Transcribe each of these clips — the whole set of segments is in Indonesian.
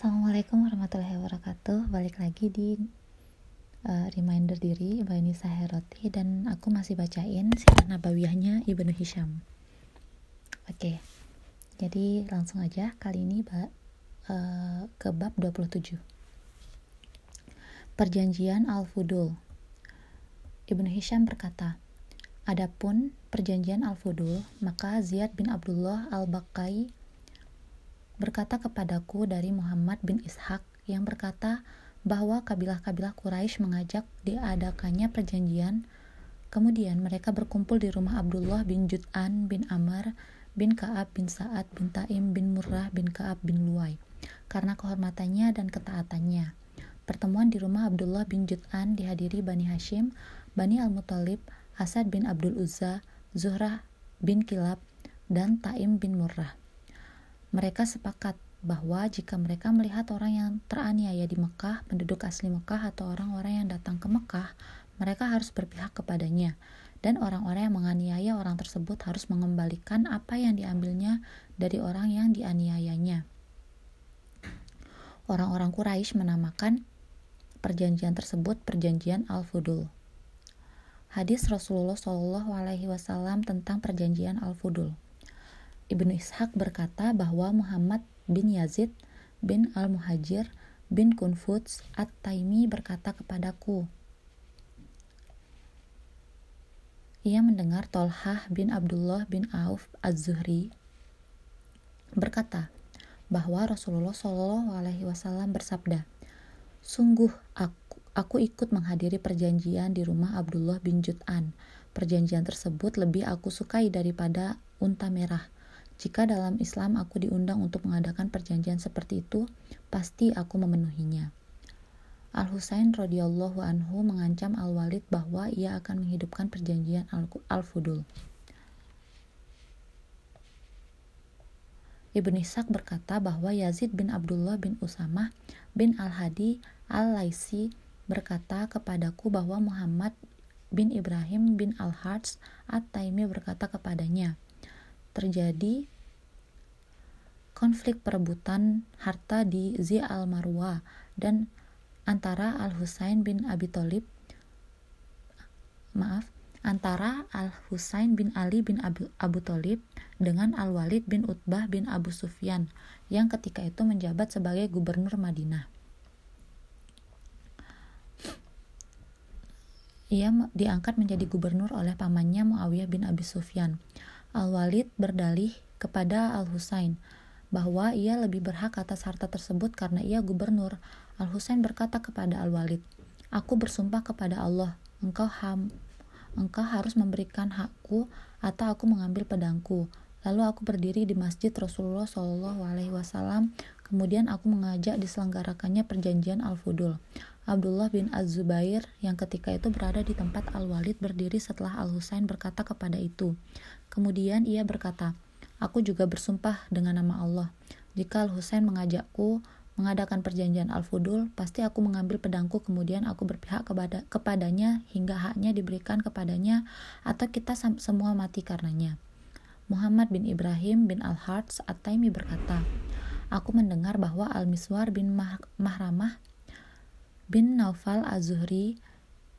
Assalamualaikum warahmatullahi wabarakatuh. Balik lagi di uh, Reminder Diri by Nisa Heroti Dan aku masih bacain Sirah Nabawiyahnya Ibnu Hisham. Oke Jadi langsung aja. Kali ini uh, ke bab 27 Perjanjian Al-Fudul. Ibnu Hisham berkata Adapun perjanjian Al-Fudul, maka Ziyad bin Abdullah Al-Bakai berkata kepadaku dari Muhammad bin Ishaq yang berkata bahwa kabilah-kabilah Quraisy mengajak diadakannya perjanjian. Kemudian mereka berkumpul di rumah Abdullah bin Jud'an bin Amr bin Ka'ab bin Sa'ad bin Taim bin Murrah bin Ka'ab bin Luwai karena kehormatannya dan ketaatannya. Pertemuan di rumah Abdullah bin Jud'an dihadiri Bani Hashim, Bani Al-Muttalib, Asad bin Abdul Uzza, Zuhrah bin Kilab, dan Taim bin Murrah. Mereka sepakat bahwa jika mereka melihat orang yang teraniaya di Mekah, penduduk asli Mekah atau orang-orang yang datang ke Mekah, mereka harus berpihak kepadanya. Dan orang-orang yang menganiaya orang tersebut harus mengembalikan apa yang diambilnya dari orang yang dianiayanya. Orang-orang Quraisy menamakan perjanjian tersebut perjanjian Al-Fudul. Hadis Rasulullah Wasallam tentang perjanjian Al-Fudul. Ibnu Ishaq berkata bahwa Muhammad bin Yazid bin Al-Muhajir bin Kunfuts At-Taimi berkata kepadaku, ia mendengar Tolhah bin Abdullah bin Auf Az-Zuhri berkata bahwa Rasulullah Shallallahu Alaihi Wasallam bersabda, sungguh aku, aku ikut menghadiri perjanjian di rumah Abdullah bin Jut'an. Perjanjian tersebut lebih aku sukai daripada unta merah jika dalam Islam aku diundang untuk mengadakan perjanjian seperti itu, pasti aku memenuhinya. Al-Husain radhiyallahu anhu mengancam Al-Walid bahwa ia akan menghidupkan perjanjian Al-Fudul. Ibn Ishaq berkata bahwa Yazid bin Abdullah bin Usamah bin Al-Hadi Al-Laisi berkata kepadaku bahwa Muhammad bin Ibrahim bin Al-Harts At-Taimi berkata kepadanya, terjadi konflik perebutan harta di Zi al-Marwa dan antara Al-Husain bin Abi Thalib maaf antara Al-Husain bin Ali bin Abu, Abu Thalib dengan Al-Walid bin Utbah bin Abu Sufyan yang ketika itu menjabat sebagai gubernur Madinah. Ia diangkat menjadi gubernur oleh pamannya Muawiyah bin Abi Sufyan. Al-Walid berdalih kepada Al-Husain bahwa ia lebih berhak atas harta tersebut karena ia gubernur. Al-Husain berkata kepada Al-Walid, Aku bersumpah kepada Allah, engkau ham, engkau harus memberikan hakku atau aku mengambil pedangku. Lalu aku berdiri di masjid Rasulullah Wasallam. Kemudian aku mengajak diselenggarakannya perjanjian Al-Fudul. Abdullah bin Az-Zubair yang ketika itu berada di tempat Al-Walid berdiri setelah Al-Husain berkata kepada itu. Kemudian ia berkata, Aku juga bersumpah dengan nama Allah. Jika Al-Husain mengajakku mengadakan perjanjian Al-Fudul, pasti aku mengambil pedangku kemudian aku berpihak kepada kepadanya hingga haknya diberikan kepadanya atau kita semua mati karenanya. Muhammad bin Ibrahim bin Al-Harts At-Taimi berkata, Aku mendengar bahwa Al-Miswar bin Mah Mahramah bin Naufal Az-Zuhri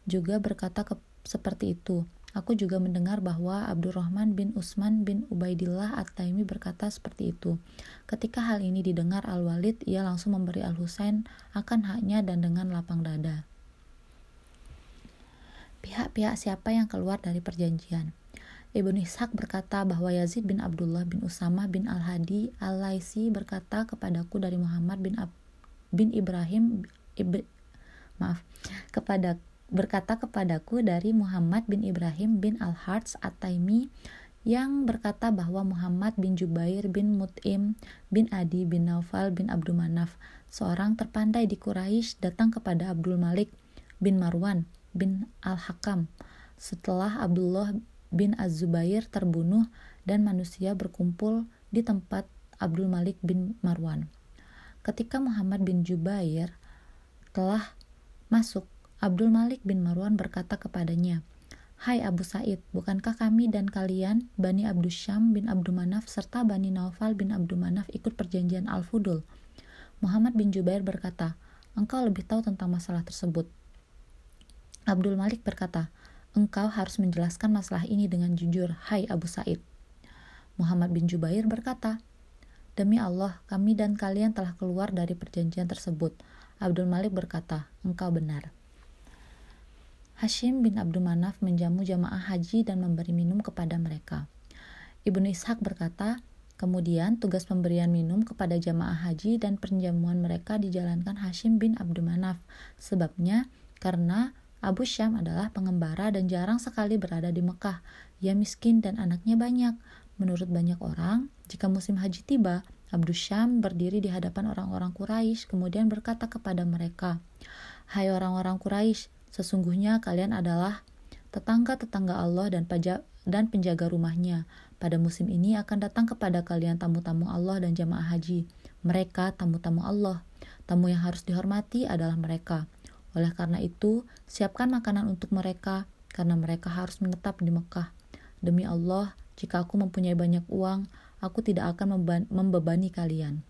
juga berkata ke, seperti itu. Aku juga mendengar bahwa Abdurrahman bin Usman bin Ubaidillah At-Taimi berkata seperti itu. Ketika hal ini didengar Al-Walid, ia langsung memberi Al-Husain akan haknya dan dengan lapang dada. Pihak-pihak siapa yang keluar dari perjanjian? Ibnu Ishaq berkata bahwa Yazid bin Abdullah bin Usamah bin Al-Hadi Al-Laisi berkata kepadaku dari Muhammad bin, Ab bin Ibrahim Ib maaf kepada berkata kepadaku dari Muhammad bin Ibrahim bin Al-Harts At-Taimi yang berkata bahwa Muhammad bin Jubair bin Mut'im bin Adi bin Naufal bin Abdul Manaf, seorang terpandai di Quraisy, datang kepada Abdul Malik bin Marwan bin Al-Hakam setelah Abdullah bin Az-Zubair terbunuh dan manusia berkumpul di tempat Abdul Malik bin Marwan. Ketika Muhammad bin Jubair telah masuk Abdul Malik bin Marwan berkata kepadanya, Hai Abu Said, bukankah kami dan kalian, Bani Abdul Syam bin Abdul Manaf serta Bani Naufal bin Abdul Manaf ikut perjanjian Al-Fudul? Muhammad bin Jubair berkata, engkau lebih tahu tentang masalah tersebut. Abdul Malik berkata, engkau harus menjelaskan masalah ini dengan jujur, hai Abu Said. Muhammad bin Jubair berkata, Demi Allah, kami dan kalian telah keluar dari perjanjian tersebut. Abdul Malik berkata, engkau benar. Hashim bin Abdul Manaf menjamu jamaah haji dan memberi minum kepada mereka. Ibnu Ishaq berkata, kemudian tugas pemberian minum kepada jamaah haji dan penjamuan mereka dijalankan Hashim bin Abdul Manaf. Sebabnya, karena Abu Syam adalah pengembara dan jarang sekali berada di Mekah. Ia miskin dan anaknya banyak. Menurut banyak orang, jika musim haji tiba, Abdul Syam berdiri di hadapan orang-orang Quraisy kemudian berkata kepada mereka, "Hai orang-orang Quraisy, Sesungguhnya kalian adalah tetangga-tetangga Allah dan dan penjaga rumahnya. Pada musim ini akan datang kepada kalian tamu-tamu Allah dan jamaah haji. Mereka tamu-tamu Allah. Tamu yang harus dihormati adalah mereka. Oleh karena itu, siapkan makanan untuk mereka karena mereka harus menetap di Mekah. Demi Allah, jika aku mempunyai banyak uang, aku tidak akan membebani kalian.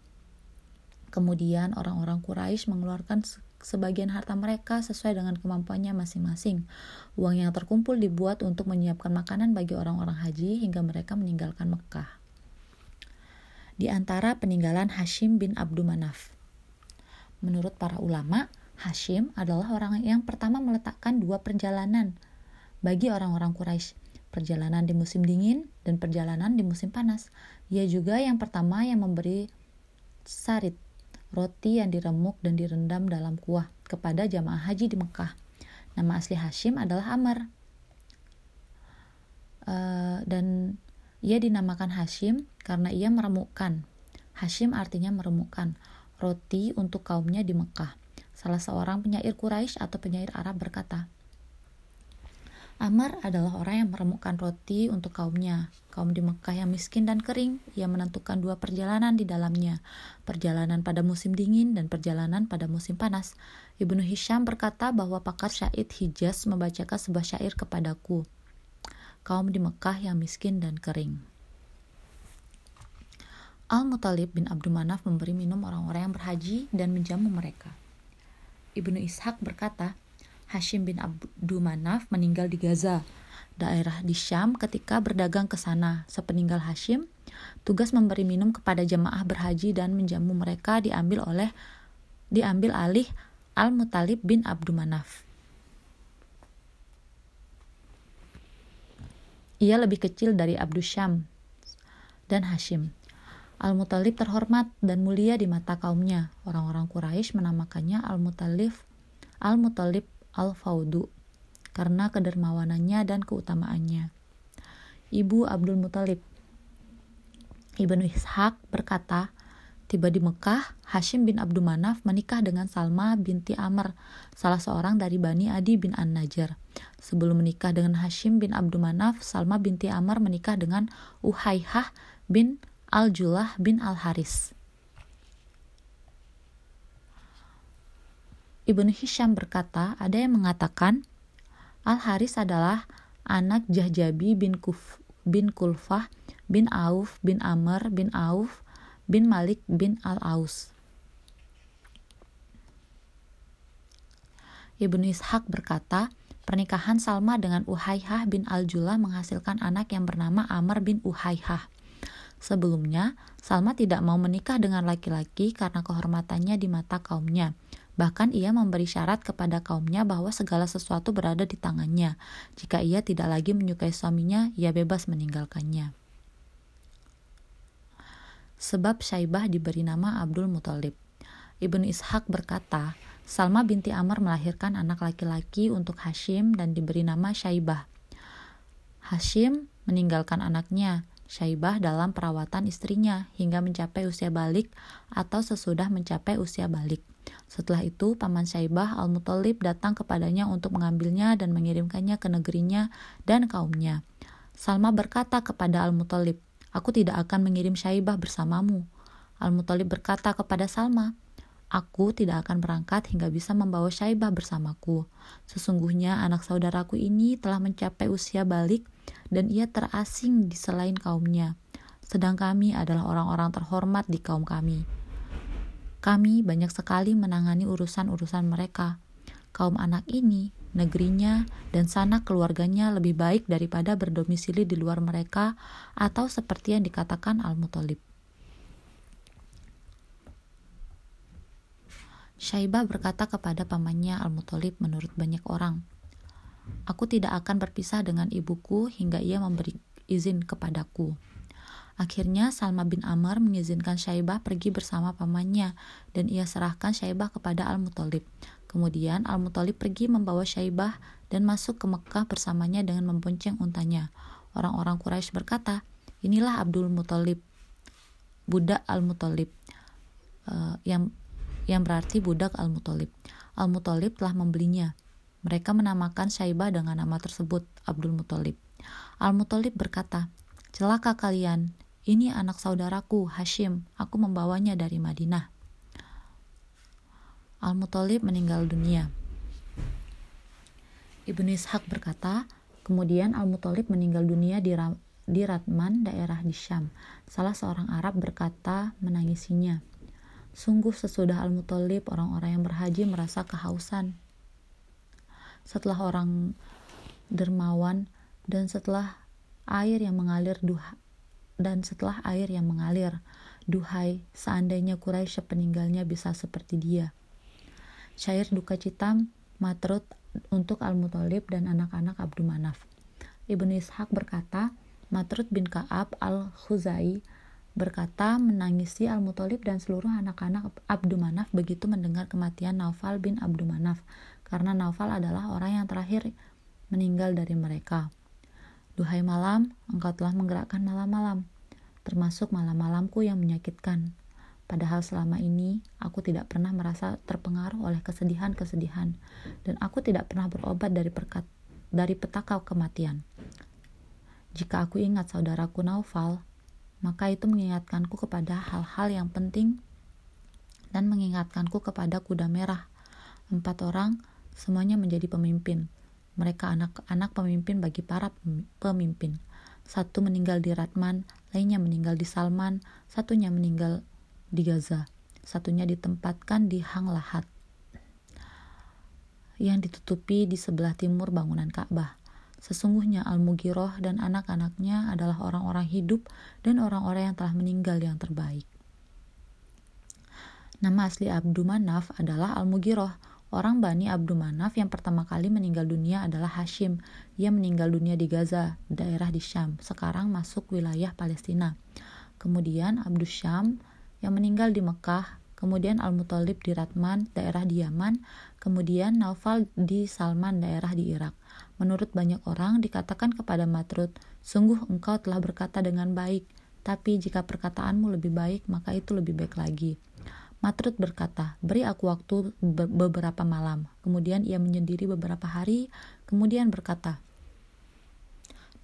Kemudian orang-orang Quraisy mengeluarkan sebagian harta mereka sesuai dengan kemampuannya masing-masing. Uang yang terkumpul dibuat untuk menyiapkan makanan bagi orang-orang haji hingga mereka meninggalkan Mekah. Di antara peninggalan Hashim bin Abdul Manaf. Menurut para ulama, Hashim adalah orang yang pertama meletakkan dua perjalanan bagi orang-orang Quraisy, perjalanan di musim dingin dan perjalanan di musim panas. Ia juga yang pertama yang memberi sarit roti yang diremuk dan direndam dalam kuah kepada jamaah haji di Mekah. Nama asli Hashim adalah Amr. Uh, dan ia dinamakan Hashim karena ia meremukkan. Hashim artinya meremukkan roti untuk kaumnya di Mekah. Salah seorang penyair Quraisy atau penyair Arab berkata, Amr adalah orang yang meremukkan roti untuk kaumnya. Kaum di Mekah yang miskin dan kering, ia menentukan dua perjalanan di dalamnya. Perjalanan pada musim dingin dan perjalanan pada musim panas. Ibnu Hisham berkata bahwa pakar syair Hijaz membacakan sebuah syair kepadaku. Kaum di Mekah yang miskin dan kering. Al-Mutalib bin Abdul Manaf memberi minum orang-orang yang berhaji dan menjamu mereka. Ibnu Ishaq berkata, Hashim bin Abdul Manaf meninggal di Gaza, daerah di Syam ketika berdagang ke sana. Sepeninggal Hashim, tugas memberi minum kepada jemaah berhaji dan menjamu mereka diambil oleh diambil alih Al-Mutalib bin Abdul Manaf. Ia lebih kecil dari Abdul Syam dan Hashim. Al-Mutalib terhormat dan mulia di mata kaumnya. Orang-orang Quraisy menamakannya Al-Mutalib Al-Mutalib Al-Faudu karena kedermawanannya dan keutamaannya. Ibu Abdul Muthalib Ibnu Ishaq berkata, Tiba di Mekah, Hashim bin Abdul Manaf menikah dengan Salma binti Amr, salah seorang dari Bani Adi bin An-Najjar. Sebelum menikah dengan Hashim bin Abdul Manaf, Salma binti Amr menikah dengan Uhaihah bin Al-Julah bin Al-Haris. Ibnu Hisham berkata, ada yang mengatakan Al-Haris adalah anak Jahjabi bin, Kuf, bin Kulfah bin Auf bin Amr bin Auf bin Malik bin Al-Aus. Ibnu Ishaq berkata, pernikahan Salma dengan Uhaihah bin Al-Julah menghasilkan anak yang bernama Amr bin Uhaihah. Sebelumnya, Salma tidak mau menikah dengan laki-laki karena kehormatannya di mata kaumnya. Bahkan ia memberi syarat kepada kaumnya bahwa segala sesuatu berada di tangannya. Jika ia tidak lagi menyukai suaminya, ia bebas meninggalkannya. Sebab Syaibah diberi nama Abdul Muthalib. Ibnu Ishaq berkata, Salma binti Amr melahirkan anak laki-laki untuk Hashim dan diberi nama Syaibah. Hashim meninggalkan anaknya, Syaibah dalam perawatan istrinya hingga mencapai usia balik atau sesudah mencapai usia balik. Setelah itu, paman Syaibah al-Muttalib datang kepadanya untuk mengambilnya dan mengirimkannya ke negerinya dan kaumnya. Salma berkata kepada al-Muttalib, Aku tidak akan mengirim Syaibah bersamamu. Al-Muttalib berkata kepada Salma, Aku tidak akan berangkat hingga bisa membawa Syaibah bersamaku. Sesungguhnya anak saudaraku ini telah mencapai usia balik dan ia terasing di selain kaumnya. Sedang kami adalah orang-orang terhormat di kaum kami. Kami banyak sekali menangani urusan-urusan mereka. Kaum anak ini, negerinya, dan sana keluarganya lebih baik daripada berdomisili di luar mereka atau seperti yang dikatakan Al-Muthalib. Syaibah berkata kepada pamannya Al-Muthalib menurut banyak orang, Aku tidak akan berpisah dengan ibuku hingga ia memberi izin kepadaku. Akhirnya Salma bin Amr mengizinkan Syaibah pergi bersama pamannya dan ia serahkan Syaibah kepada Al-Muthalib. Kemudian Al-Muthalib pergi membawa Syaibah dan masuk ke Mekah bersamanya dengan membonceng untanya. Orang-orang Quraisy berkata, inilah Abdul Muthalib, budak Al-Muthalib, uh, yang yang berarti budak Al-Muthalib. Al-Muthalib telah membelinya. Mereka menamakan Syaibah dengan nama tersebut, Abdul Muthalib. Al-Muthalib berkata, Celaka kalian, ini anak saudaraku, Hashim. Aku membawanya dari Madinah. Al-Muthalib meninggal dunia. Ibnu Ishaq berkata, kemudian Al-Muthalib meninggal dunia di, di Ratman, daerah di Syam. Salah seorang Arab berkata menangisinya. Sungguh sesudah Al-Muthalib, orang-orang yang berhaji merasa kehausan. Setelah orang dermawan dan setelah air yang mengalir duha, dan setelah air yang mengalir. Duhai, seandainya Quraisy peninggalnya bisa seperti dia. Syair duka cita matrut untuk Al-Muthalib dan anak-anak Abdul Manaf. Ibnu Ishaq berkata, Matrut bin Ka'ab al-Khuzai berkata menangisi Al-Muthalib dan seluruh anak-anak Abdul Manaf begitu mendengar kematian Naufal bin Abdul Manaf karena Naufal adalah orang yang terakhir meninggal dari mereka. Duhai malam, engkau telah menggerakkan malam-malam, termasuk malam-malamku yang menyakitkan. Padahal selama ini aku tidak pernah merasa terpengaruh oleh kesedihan-kesedihan, dan aku tidak pernah berobat dari perkat dari petaka kematian. Jika aku ingat saudaraku Naufal, maka itu mengingatkanku kepada hal-hal yang penting dan mengingatkanku kepada kuda merah. Empat orang semuanya menjadi pemimpin mereka anak-anak pemimpin bagi para pemimpin. Satu meninggal di Ratman, lainnya meninggal di Salman, satunya meninggal di Gaza, satunya ditempatkan di Hang Lahat yang ditutupi di sebelah timur bangunan Ka'bah. Sesungguhnya Al-Mugiroh dan anak-anaknya adalah orang-orang hidup dan orang-orang yang telah meninggal yang terbaik. Nama asli Abdu Manaf adalah Al-Mugiroh, Orang Bani Abdul Manaf yang pertama kali meninggal dunia adalah Hashim. Ia meninggal dunia di Gaza, daerah di Syam, sekarang masuk wilayah Palestina. Kemudian Abdul Syam yang meninggal di Mekah, kemudian Al-Muthalib di Ratman, daerah di Yaman, kemudian Naufal di Salman, daerah di Irak. Menurut banyak orang dikatakan kepada Matrud, sungguh engkau telah berkata dengan baik, tapi jika perkataanmu lebih baik, maka itu lebih baik lagi. Matrud berkata, beri aku waktu beberapa malam. Kemudian ia menyendiri beberapa hari, kemudian berkata,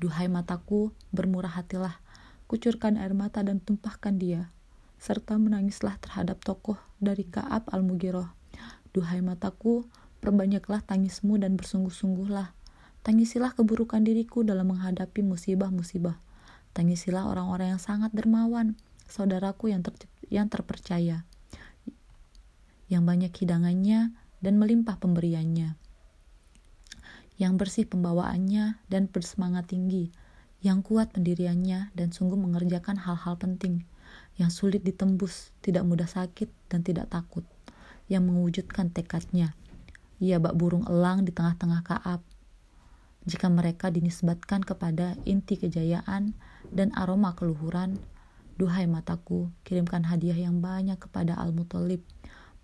Duhai mataku, bermurah hatilah, kucurkan air mata dan tumpahkan dia, serta menangislah terhadap tokoh dari Ka'ab al-Mugiroh. Duhai mataku, perbanyaklah tangismu dan bersungguh-sungguhlah. Tangisilah keburukan diriku dalam menghadapi musibah-musibah. Tangisilah orang-orang yang sangat dermawan, saudaraku yang, yang terpercaya yang banyak hidangannya dan melimpah pemberiannya, yang bersih pembawaannya dan bersemangat tinggi, yang kuat pendiriannya dan sungguh mengerjakan hal-hal penting, yang sulit ditembus, tidak mudah sakit dan tidak takut, yang mewujudkan tekadnya. Ia bak burung elang di tengah-tengah Kaab. Jika mereka dinisbatkan kepada inti kejayaan dan aroma keluhuran, duhai mataku, kirimkan hadiah yang banyak kepada Al-Muthalib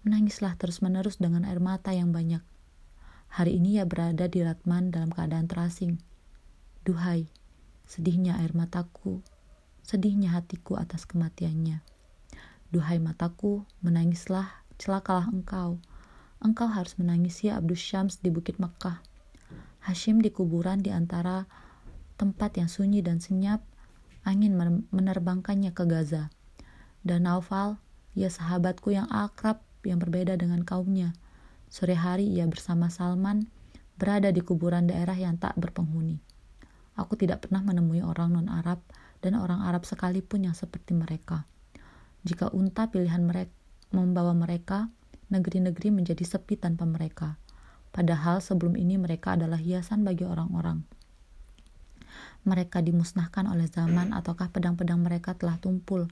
Menangislah terus-menerus dengan air mata yang banyak. Hari ini ia berada di Ratman dalam keadaan terasing. Duhai, sedihnya air mataku, sedihnya hatiku atas kematiannya. Duhai mataku, menangislah, celakalah engkau. Engkau harus menangisi Abdus Syams di Bukit Mekah. Hashim di kuburan di antara tempat yang sunyi dan senyap, angin menerbangkannya ke Gaza. Dan Naufal, ya sahabatku yang akrab yang berbeda dengan kaumnya. Sore hari ia bersama Salman berada di kuburan daerah yang tak berpenghuni. Aku tidak pernah menemui orang non-Arab dan orang Arab sekalipun yang seperti mereka. Jika unta pilihan mereka membawa mereka, negeri-negeri menjadi sepi tanpa mereka. Padahal sebelum ini mereka adalah hiasan bagi orang-orang. Mereka dimusnahkan oleh zaman ataukah pedang-pedang mereka telah tumpul?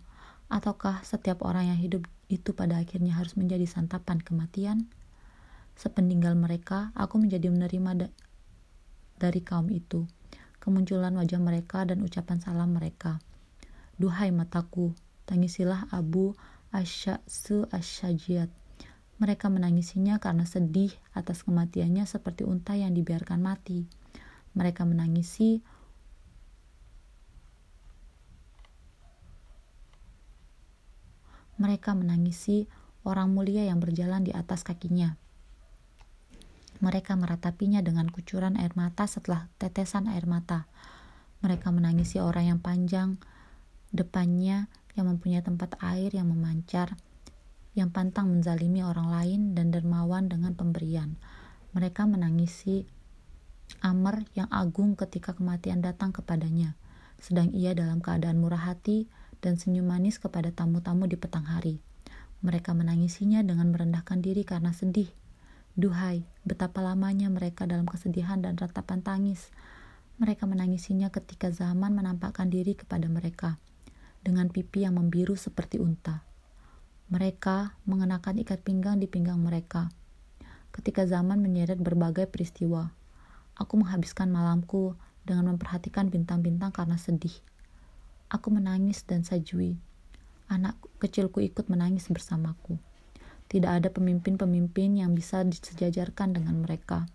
Ataukah setiap orang yang hidup itu pada akhirnya harus menjadi santapan kematian? Sepeninggal mereka, aku menjadi menerima da dari kaum itu. Kemunculan wajah mereka dan ucapan salam mereka. Duhai mataku, tangisilah Abu Asya'su Asyajiat mereka menangisinya karena sedih atas kematiannya seperti unta yang dibiarkan mati. Mereka menangisi Mereka menangisi orang mulia yang berjalan di atas kakinya. Mereka meratapinya dengan kucuran air mata setelah tetesan air mata. Mereka menangisi orang yang panjang depannya yang mempunyai tempat air yang memancar yang pantang menzalimi orang lain dan dermawan dengan pemberian. Mereka menangisi Amr yang agung ketika kematian datang kepadanya, sedang ia dalam keadaan murah hati dan senyum manis kepada tamu-tamu di petang hari. Mereka menangisinya dengan merendahkan diri karena sedih. Duhai, betapa lamanya mereka dalam kesedihan dan ratapan tangis. Mereka menangisinya ketika zaman menampakkan diri kepada mereka, dengan pipi yang membiru seperti unta. Mereka mengenakan ikat pinggang di pinggang mereka. Ketika zaman menyeret berbagai peristiwa, aku menghabiskan malamku dengan memperhatikan bintang-bintang karena sedih. Aku menangis dan sajui. Anak kecilku ikut menangis bersamaku. Tidak ada pemimpin-pemimpin yang bisa disejajarkan dengan mereka.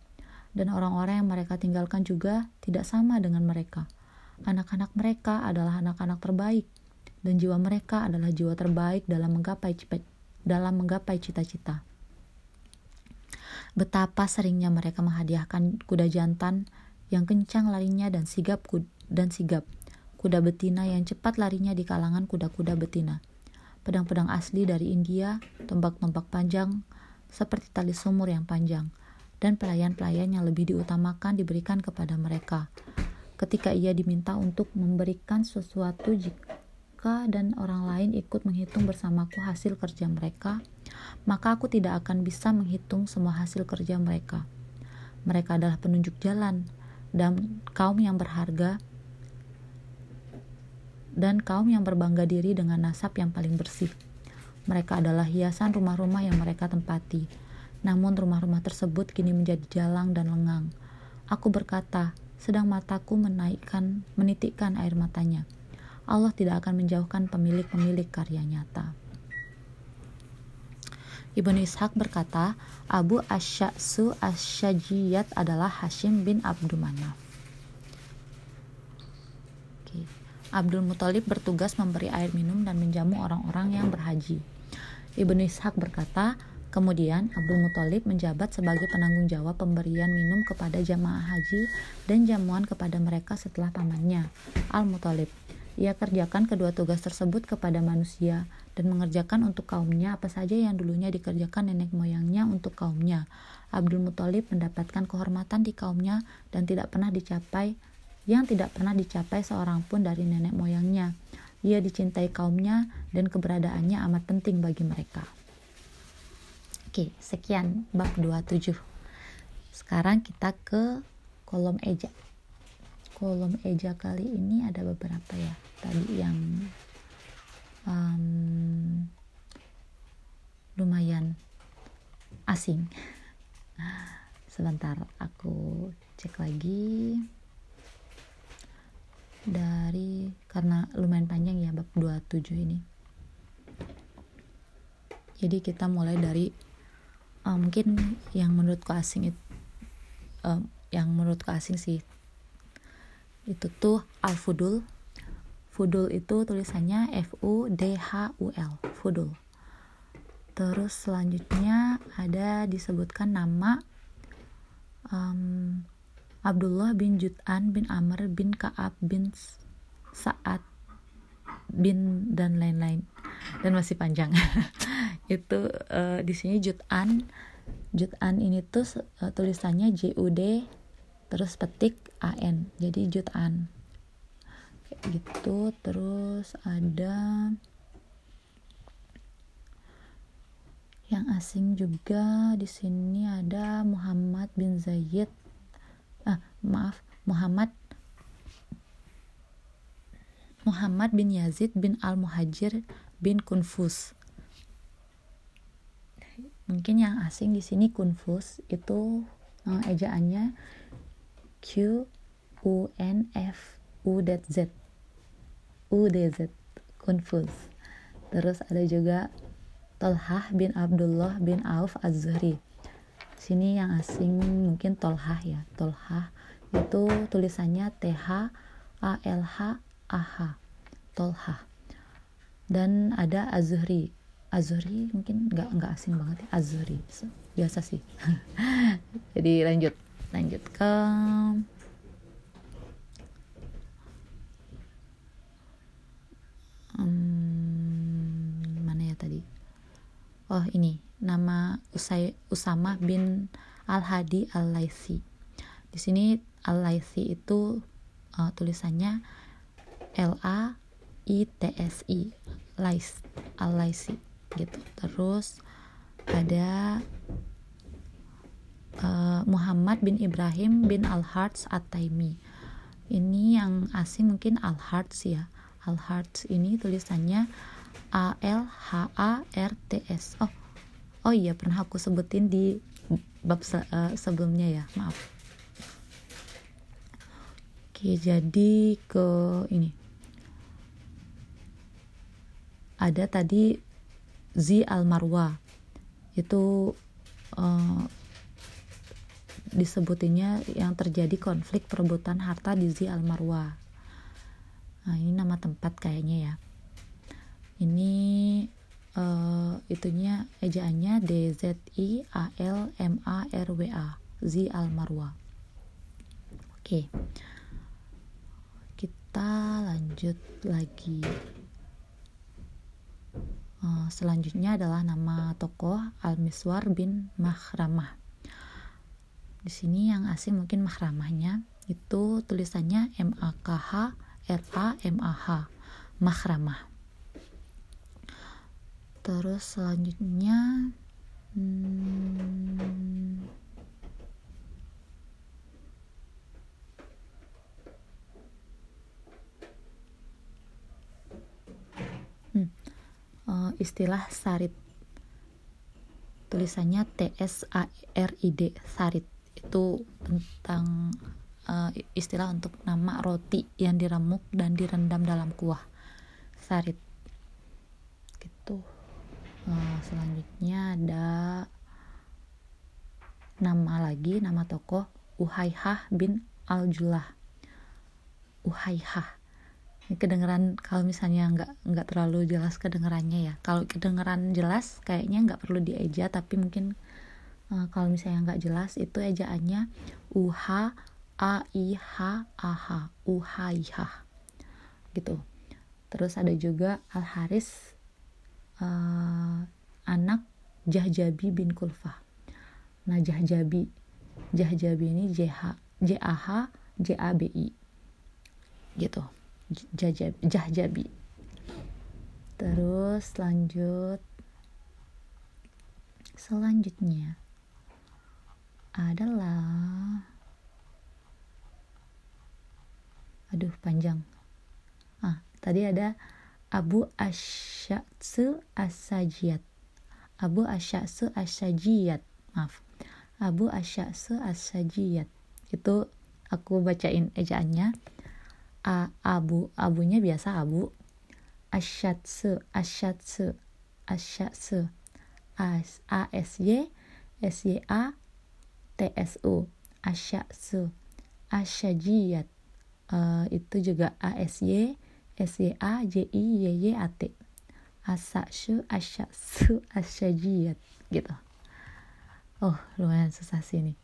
Dan orang-orang yang mereka tinggalkan juga tidak sama dengan mereka. Anak-anak mereka adalah anak-anak terbaik dan jiwa mereka adalah jiwa terbaik dalam menggapai dalam menggapai cita-cita. Betapa seringnya mereka menghadiahkan kuda jantan yang kencang larinya dan sigap dan sigap, kuda betina yang cepat larinya di kalangan kuda-kuda betina. Pedang-pedang asli dari India, tombak-tombak panjang seperti tali sumur yang panjang, dan pelayan-pelayan yang lebih diutamakan diberikan kepada mereka. Ketika ia diminta untuk memberikan sesuatu jika dan orang lain ikut menghitung bersamaku hasil kerja mereka, maka aku tidak akan bisa menghitung semua hasil kerja mereka. Mereka adalah penunjuk jalan dan kaum yang berharga dan kaum yang berbangga diri dengan nasab yang paling bersih. Mereka adalah hiasan rumah-rumah yang mereka tempati. Namun rumah-rumah tersebut kini menjadi jalang dan lengang. Aku berkata, sedang mataku menaikkan, menitikkan air matanya. Allah tidak akan menjauhkan pemilik-pemilik karya nyata. Ibnu Ishaq berkata, Abu Asya'su Asyajiyat adalah Hashim bin Abdul Manaf. Okay. Abdul Muthalib bertugas memberi air minum dan menjamu orang-orang yang berhaji. Ibnu Ishaq berkata, Kemudian Abdul Muthalib menjabat sebagai penanggung jawab pemberian minum kepada jamaah haji dan jamuan kepada mereka setelah pamannya, Al-Muthalib. Ia kerjakan kedua tugas tersebut kepada manusia dan mengerjakan untuk kaumnya apa saja yang dulunya dikerjakan nenek moyangnya untuk kaumnya. Abdul Muthalib mendapatkan kehormatan di kaumnya dan tidak pernah dicapai yang tidak pernah dicapai seorang pun dari nenek moyangnya. Ia dicintai kaumnya dan keberadaannya amat penting bagi mereka. Oke, sekian bab 27. Sekarang kita ke kolom eja kolom eja kali ini ada beberapa ya tadi yang um, lumayan asing sebentar aku cek lagi dari karena lumayan panjang ya bab 27 ini. Jadi kita mulai dari um, mungkin yang menurutku asing itu um, yang menurutku asing sih itu tuh al-fudul. Fudul itu tulisannya F U D H U L fudul. Terus selanjutnya ada disebutkan nama um, Abdullah bin Jut'an bin Amr bin Ka'ab bin Sa'ad bin dan lain-lain. Dan masih panjang. Itu uh, di sini Jut'an Jut'an ini tuh uh, tulisannya J U D terus petik an jadi jutaan kayak gitu. Terus ada asing juga. Di sini ada Muhammad bin ah maaf Muhammad Muhammad bin Yazid bin Al-Muhajir bin Kunfus. Mungkin yang asing di sini Kunfus itu uh, ejaannya Q U N F U D Z U D Z Kunfus. Terus ada juga Tolhah bin Abdullah bin Auf Az-Zuhri. Sini yang asing mungkin Tolhah ya. Tolhah itu tulisannya T H A L H Aha Tolha. Dan ada Azuri Azuri mungkin nggak nggak asing banget ya. Azuri biasa sih. Jadi lanjut lanjut ke hmm, mana ya tadi? Oh ini. Nama Usai Usama bin Al Hadi Al Laisi di sini Al Laisi itu uh, tulisannya L A I T S I Lais Al Laisi gitu. Terus ada uh, Muhammad bin Ibrahim bin Al Harts At Taimi ini yang asing mungkin Al Harts ya. Al Harts ini tulisannya A L H A R T S. Oh oh iya pernah aku sebutin di bab se uh, sebelumnya ya maaf oke jadi ke ini. Ada tadi Zi al Marwa itu uh, disebutinnya yang terjadi konflik perebutan harta di Zi al Marwa nah ini nama tempat kayaknya ya. Ini uh, itunya ejaannya D Z I A L M A R W A. Zi al Marwa oke kita lanjut lagi Eh, selanjutnya adalah nama tokoh Al-Miswar bin Mahramah. Di sini yang asing mungkin Mahramahnya itu tulisannya M A K H R A M A H Mahramah. Terus selanjutnya hmm, uh, istilah sarit. Tulisannya T S A R I D sarit. Itu tentang uh, istilah untuk nama roti yang diremuk dan direndam dalam kuah. Sarit. Gitu. Uh, selanjutnya ada nama lagi nama tokoh Uhaihah bin Al-Julah. Uhaihah kedengeran kalau misalnya nggak nggak terlalu jelas kedengerannya ya. Kalau kedengeran jelas kayaknya nggak perlu dieja tapi mungkin uh, kalau misalnya nggak jelas itu ejaannya uha a i h a h uhaihah gitu. Terus ada juga al haris uh, anak jahjabi bin kulfah. Nah jahjabi jahjabi ini j h j a h j a b i. Gitu Jahjabi terus lanjut. Selanjutnya adalah aduh panjang. Ah tadi ada Abu Asyatsu Asajiyat. Abu Asyatsu Asajiyat maaf. Abu Asyatsu Asajiyat. Itu aku bacain ejaannya a abu. Abunya biasa abu. Asyatsu asyatsu asyatsu. As a s y. S y a. T s u. Asyatsu. Asyajiyat. Uh, itu juga a s y. S y a j i y y a t. Asasyu asyatsu asyajiyat. Gitu. Oh lumayan susah sih ini.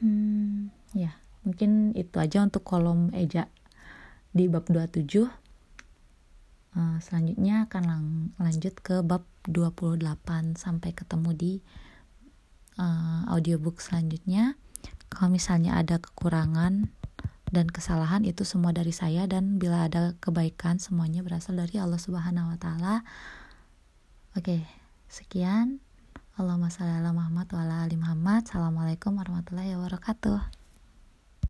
Hmm ya. yeah mungkin itu aja untuk kolom eja di bab 27 uh, eh, selanjutnya akan lang lanjut ke bab 28 sampai ketemu di uh, audiobook selanjutnya kalau misalnya ada kekurangan dan kesalahan itu semua dari saya dan bila ada kebaikan semuanya berasal dari Allah Subhanahu wa taala. Oke, Sekian. Allahumma shalli ala Muhammad wa ala ali Muhammad. Assalamualaikum warahmatullahi wabarakatuh.